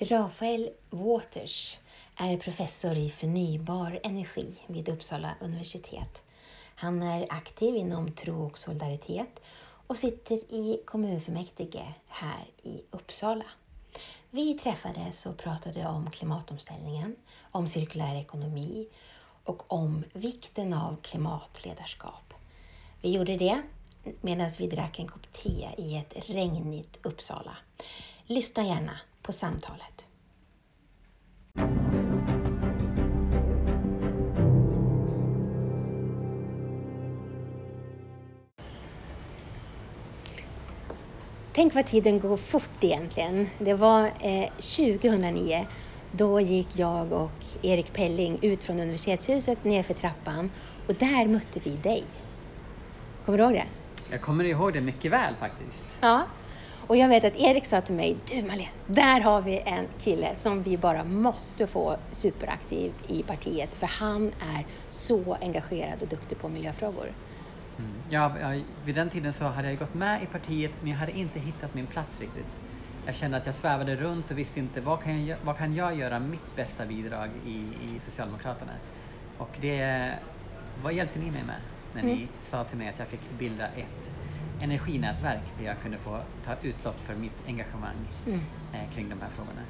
Rafael Waters är professor i förnybar energi vid Uppsala universitet. Han är aktiv inom Tro och solidaritet och sitter i kommunfullmäktige här i Uppsala. Vi träffades och pratade om klimatomställningen, om cirkulär ekonomi och om vikten av klimatledarskap. Vi gjorde det medan vi drack en kopp te i ett regnigt Uppsala. Lyssna gärna på samtalet. Tänk vad tiden går fort egentligen. Det var eh, 2009. Då gick jag och Erik Pelling ut från universitetshuset nerför trappan och där mötte vi dig. Kommer du ihåg det? Jag kommer ihåg det mycket väl faktiskt. Ja. Och jag vet att Erik sa till mig, du Malin, där har vi en kille som vi bara måste få superaktiv i partiet för han är så engagerad och duktig på miljöfrågor. Mm. Ja, vid den tiden så hade jag gått med i partiet men jag hade inte hittat min plats riktigt. Jag kände att jag svävade runt och visste inte vad kan jag, vad kan jag göra mitt bästa bidrag i, i Socialdemokraterna. Och det, vad hjälpte ni mig med när ni mm. sa till mig att jag fick bilda ett energinätverk där jag kunde få ta utlopp för mitt engagemang mm. eh, kring de här frågorna.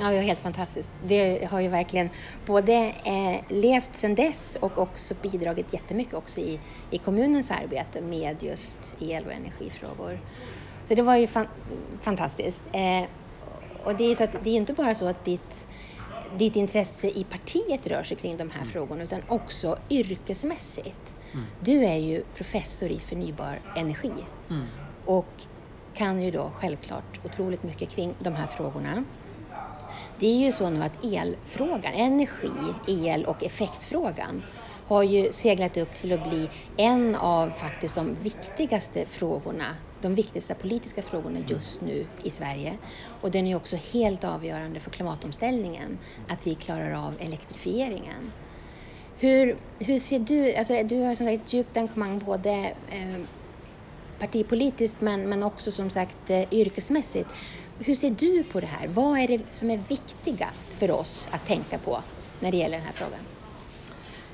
Ja, det är helt fantastiskt. Det har ju verkligen både eh, levt sedan dess och också bidragit jättemycket också i, i kommunens arbete med just el och energifrågor. Så det var ju fan, fantastiskt. Eh, och det är, så att, det är inte bara så att ditt, ditt intresse i partiet rör sig kring de här mm. frågorna utan också yrkesmässigt. Mm. Du är ju professor i förnybar energi mm. och kan ju då självklart otroligt mycket kring de här frågorna. Det är ju så nu att elfrågan, energi, el och effektfrågan har ju seglat upp till att bli en av faktiskt de viktigaste frågorna, de viktigaste politiska frågorna just nu i Sverige. Och den är också helt avgörande för klimatomställningen, att vi klarar av elektrifieringen. Hur, hur ser du, alltså du har som sagt ett djupt engagemang både eh, partipolitiskt men, men också som sagt eh, yrkesmässigt. Hur ser du på det här? Vad är det som är viktigast för oss att tänka på när det gäller den här frågan?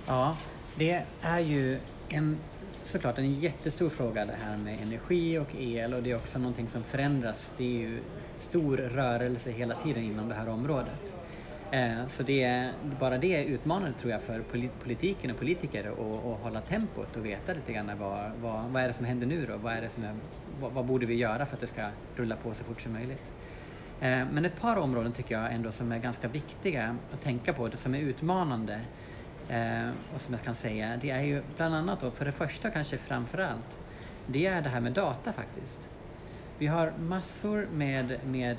Ja, det är ju en, såklart en jättestor fråga det här med energi och el och det är också någonting som förändras. Det är ju stor rörelse hela tiden inom det här området. Eh, så det är, bara det är utmanande tror jag för politiken och politiker att hålla tempot och veta lite grann vad, vad, vad är det som händer nu då? Vad, är det som är, vad, vad, borde vi göra för att det ska rulla på så fort som möjligt? Eh, men ett par områden tycker jag ändå som är ganska viktiga att tänka på, det som är utmanande eh, och som jag kan säga, det är ju bland annat då, för det första kanske framför allt, det är det här med data faktiskt. Vi har massor med, med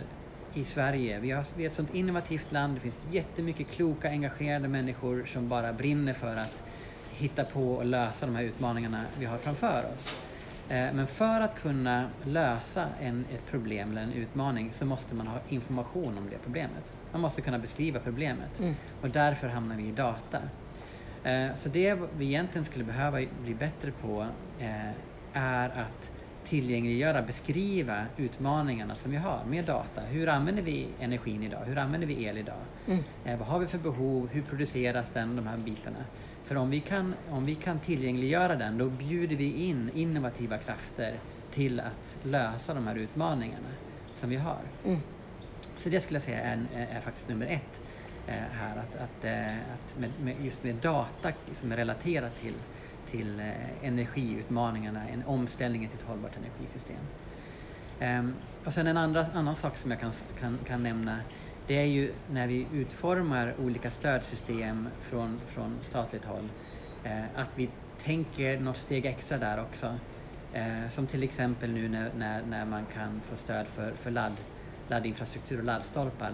i Sverige. Vi, har, vi är ett sånt innovativt land. Det finns jättemycket kloka, engagerade människor som bara brinner för att hitta på och lösa de här utmaningarna vi har framför oss. Eh, men för att kunna lösa en, ett problem eller en utmaning så måste man ha information om det problemet. Man måste kunna beskriva problemet mm. och därför hamnar vi i data. Eh, så det vi egentligen skulle behöva bli bättre på eh, är att tillgängliggöra, beskriva utmaningarna som vi har med data. Hur använder vi energin idag? Hur använder vi el idag? Mm. Eh, vad har vi för behov? Hur produceras den? De här bitarna. För om vi, kan, om vi kan tillgängliggöra den, då bjuder vi in innovativa krafter till att lösa de här utmaningarna som vi har. Mm. Så det skulle jag säga är, är, faktiskt nummer ett eh, här, att, att, eh, att med, med, just med data som är relaterat till till eh, energiutmaningarna, en omställning till ett hållbart energisystem. Um, och sen en andra, annan sak som jag kan, kan, kan nämna det är ju när vi utformar olika stödsystem från, från statligt håll eh, att vi tänker något steg extra där också. Eh, som till exempel nu när, när, när, man kan få stöd för, för ladd, laddinfrastruktur och laddstolpar.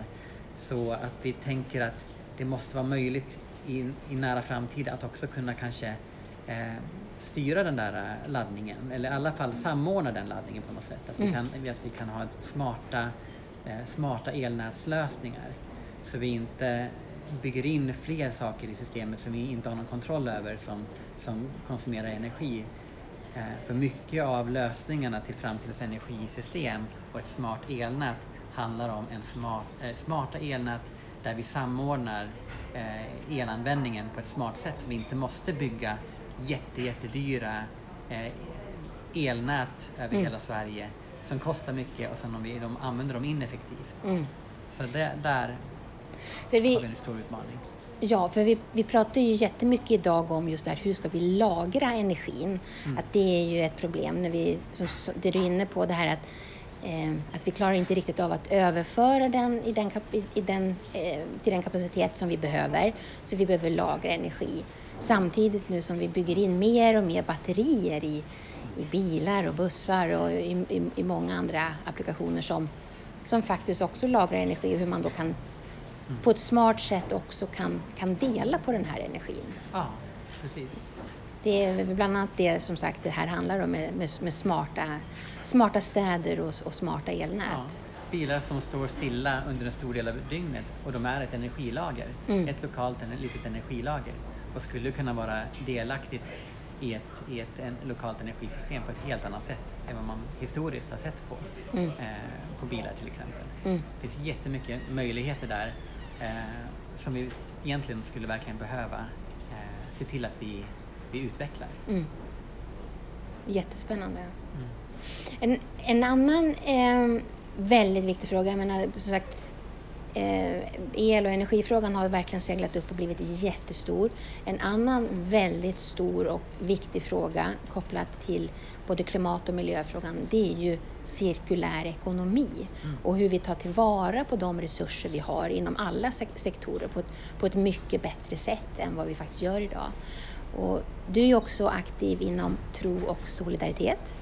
Så att vi tänker att det måste vara möjligt i, i nära framtid att också kunna kanske eh, styra den där eh, laddningen, eller i alla fall samordna den laddningen på något sätt. Att, mm. vi, kan, att vi kan ha smarta, eh, smarta elnätslösningar så vi inte bygger in fler saker i systemet som vi inte har någon kontroll över som, som konsumerar energi. Eh, för mycket av lösningarna till framtidens energisystem och ett smart elnät handlar om en smart, eh, smarta elnät där vi samordnar eh, elanvändningen på ett smart sätt så vi inte måste bygga jätte, jättedyra eh, elnät över Mm. hela Sverige som kostar mycket och sen om vi de använder dem ineffektivt. Mm. Så det, där För vi, har vi en stor utmaning. Ja, för vi, vi pratar ju jättemycket idag om just det här, hur ska vi lagra energin? Att det är ju ett problem när vi, som, som det du är inne på, det här att, eh, att vi klarar inte riktigt av att överföra den, i den, i den eh, till den kapacitet som vi behöver. Så vi behöver lagra energi. Samtidigt nu som vi bygger in mer och mer batterier i, i bilar och bussar och i, i, i många andra applikationer som, som faktiskt också lagrar energi och hur man då kan på ett smart sätt också kan, kan dela på den här energin. Ja, precis. Det är bland annat det som sagt det här handlar om med, med, med smarta, smarta städer och, och smarta elnät. Ja. Bilar som står stilla under en stor del av dygnet och de är ett energilager. Mm. Ett lokalt litet energilager och skulle kunna vara delaktigt i ett, i ett en, lokalt energisystem på ett helt annat sätt än vad man historiskt har sett på, Mm. eh, på bilar till exempel. Mm. Det finns jättemycket möjligheter där eh, som vi egentligen skulle verkligen behöva eh, se till att vi, vi utvecklar. Mm. Jättespännande. Mm. En, en annan eh, väldigt viktig fråga, jag menar som sagt eh, el och energifrågan har verkligen seglat upp och blivit jättestor. En annan väldigt stor och viktig fråga kopplat till både klimat och miljöfrågan, det är ju cirkulär ekonomi och hur vi tar tillvara på de resurser vi har inom alla sek- sektorer på ett, på ett mycket bättre sätt än vad vi faktiskt gör idag. Och du är också aktiv inom tro och solidaritet.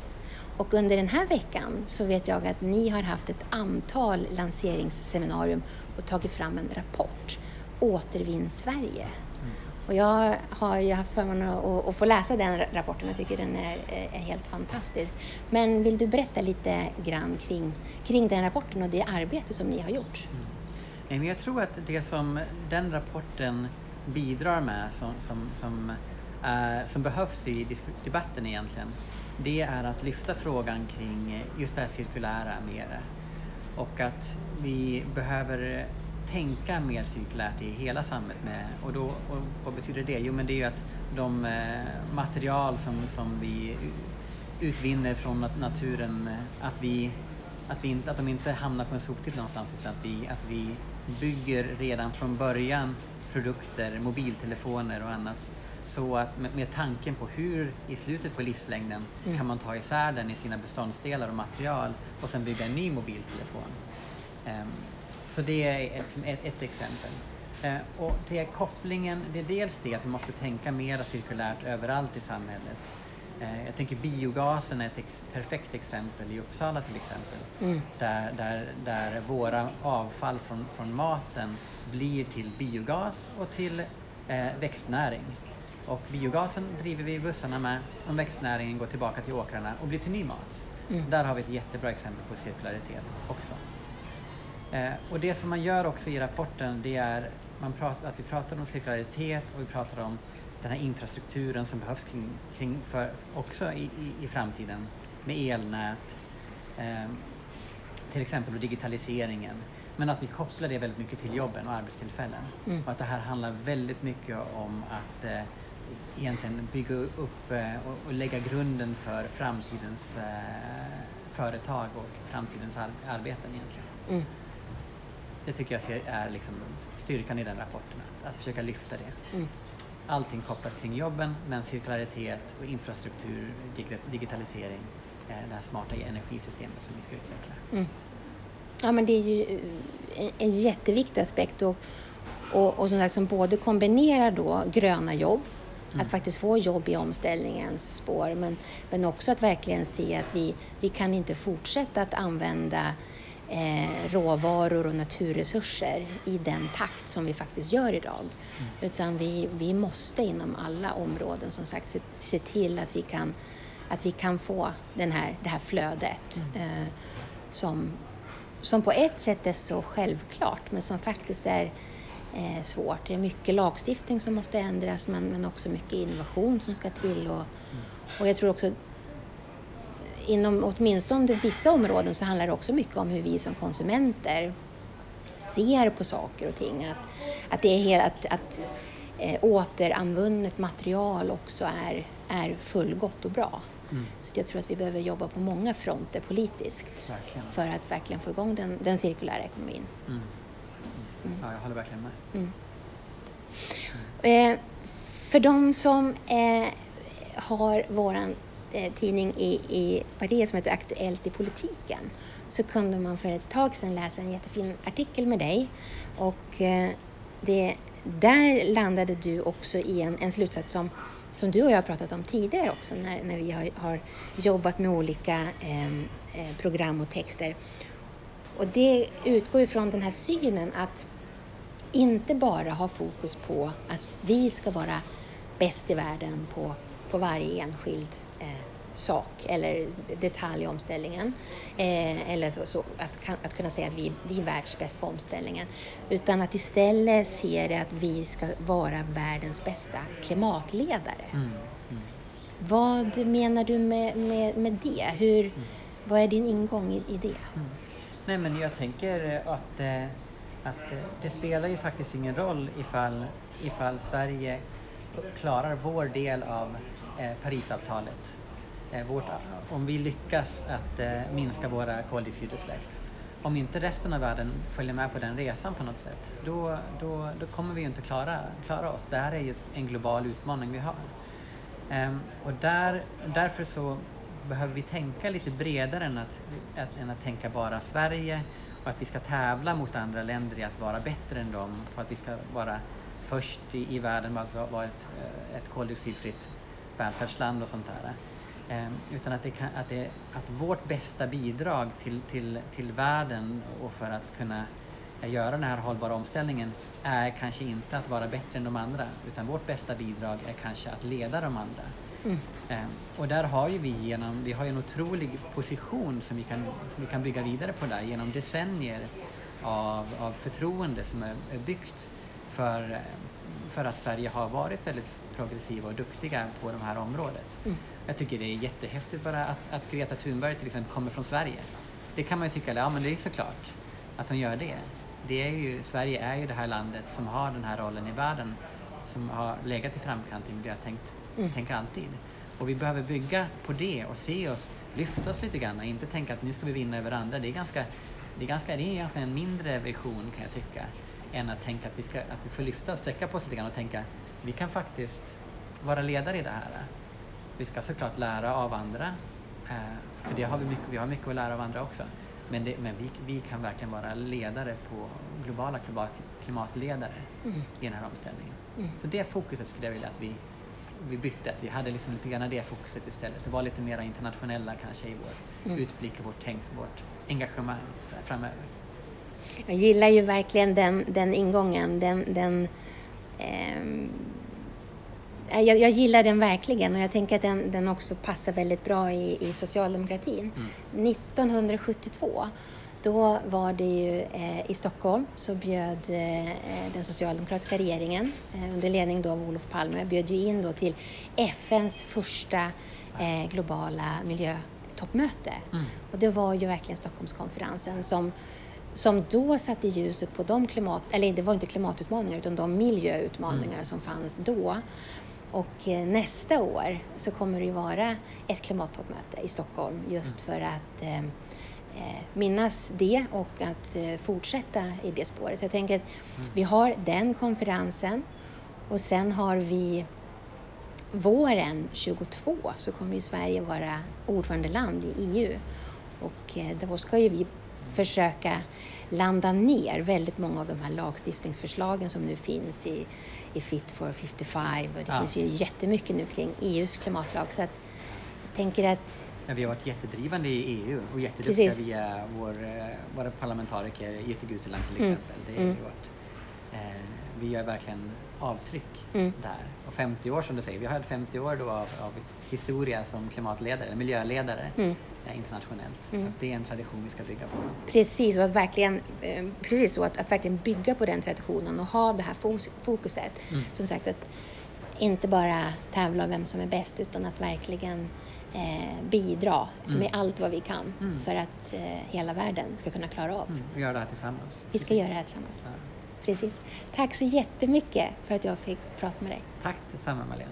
Och under den här veckan så vet jag att ni har haft ett antal lanseringsseminarium och tagit fram en rapport, Återvinn Sverige. Och jag har ju haft förmånen att, att få läsa den rapporten och tycker den är, är helt fantastisk. Men vill du berätta lite grann kring, kring den rapporten och det arbete som ni har gjort? Men jag tror att det som den rapporten bidrar med, som, som, som, eh, som behövs i debatten egentligen, det är att lyfta frågan kring eh, just det här cirkulära mer. Och att vi behöver tänka mer cirkulärt i hela samhället. Med, och, då, och vad betyder det? Jo, men det är ju att de eh, material som, som vi utvinner från naturen, eh, att vi att, vi inte, att de inte hamnar på en soptipp någonstans utan att vi, att vi bygger redan från början produkter, mobiltelefoner och annat så att med, med tanken på hur i slutet på livslängden kan man ta isär den i sina beståndsdelar och material och sen bygga en ny mobiltelefon. Ehm, så det är ett, ett, ett exempel. Eh, och det är kopplingen, det är dels det att vi måste tänka mer cirkulärt överallt i samhället. Eh, jag tänker biogasen är ett ex, perfekt exempel i Uppsala till exempel. Mm. Där, där, där våra avfall från, från maten blir till biogas och till eh, växtnäring. Och biogasen driver vi bussarna med och växtnäringen går tillbaka till åkrarna och blir till ny mat. Mm. Där har vi ett jättebra exempel på cirkularitet också. Eh, och det som man gör också i rapporten det är man pratar, att vi pratar om cirkularitet och vi pratar om den här infrastrukturen som behövs kring, kring för, också i, i, i framtiden med elnät, eh, till exempel och digitaliseringen. Men att vi kopplar det väldigt mycket till jobben och arbetstillfällen. Mm. Och att det här handlar väldigt mycket om att eh, egentligen bygga upp eh, och, och lägga grunden för framtidens eh, företag och framtidens ar arbeten egentligen. Mm. Det tycker jag ser, är liksom styrkan i den rapporten, att, att försöka lyfta det. Mm. Allting kopplat kring jobben, men cirkularitet och infrastruktur, dig- digitalisering, eh, det här smarta energisystemet som vi ska utveckla. Mm. Ja, men det är ju en, en jätteviktig aspekt och, och, och som både kombinerar då gröna jobb, att faktiskt få jobb i omställningens spår, men, men också att verkligen se att vi, vi kan inte fortsätta att använda eh, råvaror och naturresurser i den takt som vi faktiskt gör idag. Utan vi, vi måste inom alla områden som sagt se, se till att vi kan, att vi kan få den här, det här flödet eh, som, som på ett sätt är så självklart men som faktiskt är eh, svårt. Det är mycket lagstiftning som måste ändras men, men också mycket innovation som ska till. Och, och jag tror också inom åtminstone vissa områden så handlar det också mycket om hur vi som konsumenter ser på saker och ting. Att, att, det är helt, att, att eh, återanvunnet material också är, är fullgott och bra. Mm. Så jag tror att vi behöver jobba på många fronter politiskt verkligen. för att verkligen få igång den, den cirkulära ekonomin. Mm. Mm. Ja, jag håller verkligen med. Mm. Eh, för de som eh, har vår eh, tidning i, i partiet som heter Aktuellt i politiken så kunde man för ett tag sedan läsa en jättefin artikel med dig och eh, det, där landade du också i en, en slutsats som, som du och jag har pratat om tidigare också när, när vi har, har jobbat med olika ehm, eh, program och texter. Och det utgår ifrån den här synen att inte bara ha fokus på att vi ska vara bäst i världen på, på varje enskild eh, sak eller detalj i omställningen. Eh, eller så, så, att, att kunna säga att vi, vi är världsbäst på omställningen. Utan att istället se det att vi ska vara världens bästa klimatledare. Mm. Mm. Vad menar du med, med, med det? Hur, mm. Vad är din ingång i, i det? Mm. Nej men jag tänker att, eh, att eh, det spelar ju faktiskt ingen roll ifall, ifall Sverige klarar vår del av eh, Parisavtalet eh, vårt, om vi lyckas att minska våra koldioxidutsläpp. Om inte resten av världen följer med på den resan på något sätt, då, då, då kommer vi inte klara, klara oss. Det här är ju en global utmaning vi har. Um, och där, därför så behöver vi tänka lite bredare än att, att, än att tänka bara Sverige och att vi ska tävla mot andra länder i att vara bättre än dem, och att vi ska vara först i, i världen med att vara ett, eh, ett koldioxidfritt välfärdsland och sånt där. Ehm, utan att, det kan, att, det, att vårt bästa bidrag till, till, till världen och för att kunna göra den här hållbara omställningen är kanske inte att vara bättre än de andra utan vårt bästa bidrag är kanske att leda de andra. Mm. Um, och där har ju vi genom, vi har en otrolig position som vi kan, som vi kan bygga vidare på där genom decennier av, av förtroende som är, är byggt för, för att Sverige har varit väldigt progressiva och duktiga på det här området. Mm. Jag tycker det är jättehäftigt bara att, att Greta Thunberg till exempel kommer från Sverige. Det kan man ju tycka, ja men det är såklart att hon gör det. det är ju, Sverige är ju det här landet som har den här rollen i världen som har legat i framkant i miljötänk mm. tänk alltid. Och vi behöver bygga på det och se oss, lyfta oss lite grann, inte tänka att nu ska vi vinna över andra. Det är ganska, det är ganska, det är ganska en mindre vision kan jag tycka, än att tänka att vi, ska, att vi får lyfta och sträcka på oss lite grann och tänka vi kan faktiskt vara ledare i det här. Vi ska såklart lära av andra, eh, för det har vi, mycket, vi har mycket att lära av andra också. Men, det, men vi, vi kan verkligen vara ledare på globala klimatledare mm. i den här omställningen. Mm. Så det fokuset skulle jag vilja att vi, vi bytte, att vi hade liksom lite grann det fokuset istället. Det var lite mer internationella kanske i vår mm. utblick och vårt tänk, vårt engagemang framöver. Jag gillar ju verkligen den, den ingången, den, den eh, jag, jag, gillar den verkligen och jag tänker att den, den också passar väldigt bra i, i socialdemokratin. Mm. 1972 då var det ju eh, i Stockholm så bjöd eh, den socialdemokratiska regeringen eh, under ledning då av Olof Palme bjöd ju in då till FNs första eh, globala miljötoppmöte. Mm. Och det var ju verkligen Stockholmskonferensen som som då satte ljuset på de klimat, eller det var inte klimatutmaningar utan de miljöutmaningar mm. som fanns då. Och eh, nästa år så kommer det ju vara ett klimattoppmöte i Stockholm just mm. för att eh, minnas det och att eh, fortsätta i det spåret. Så jag tänker att mm. vi har den konferensen och sen har vi våren 22 så kommer ju Sverige vara ordförandeland i EU och eh, då ska ju vi försöka landa ner väldigt många av de här lagstiftningsförslagen som nu finns i i Fit for 55 och det ja. finns ju jättemycket nu kring EUs klimatlag. Så att jag tänker att Ja, vi har varit jättedrivande i EU och jätteduktiga via vår, eh, våra parlamentariker Jytte Guteland till mm. exempel. Mm. Det är mm. varit, eh, vi gör verkligen avtryck mm. där. Och 50 år som du säger, vi har haft 50 år då av, av historia som klimatledare, miljöledare. Mm internationellt. Mm. Att det är en tradition vi ska bygga på. Precis, och att verkligen, eh, precis så, att, att verkligen bygga på den traditionen och ha det här fokuset. Mm. Som sagt, att inte bara tävla om vem som är bäst utan att verkligen eh, bidra mm. med allt vad vi kan mm. för att eh, hela världen ska kunna klara av. Mm. Vi gör det här tillsammans. Vi ska Precis. göra det här tillsammans. Precis. Tack så jättemycket för att jag fick prata med dig. Tack detsamma Malena.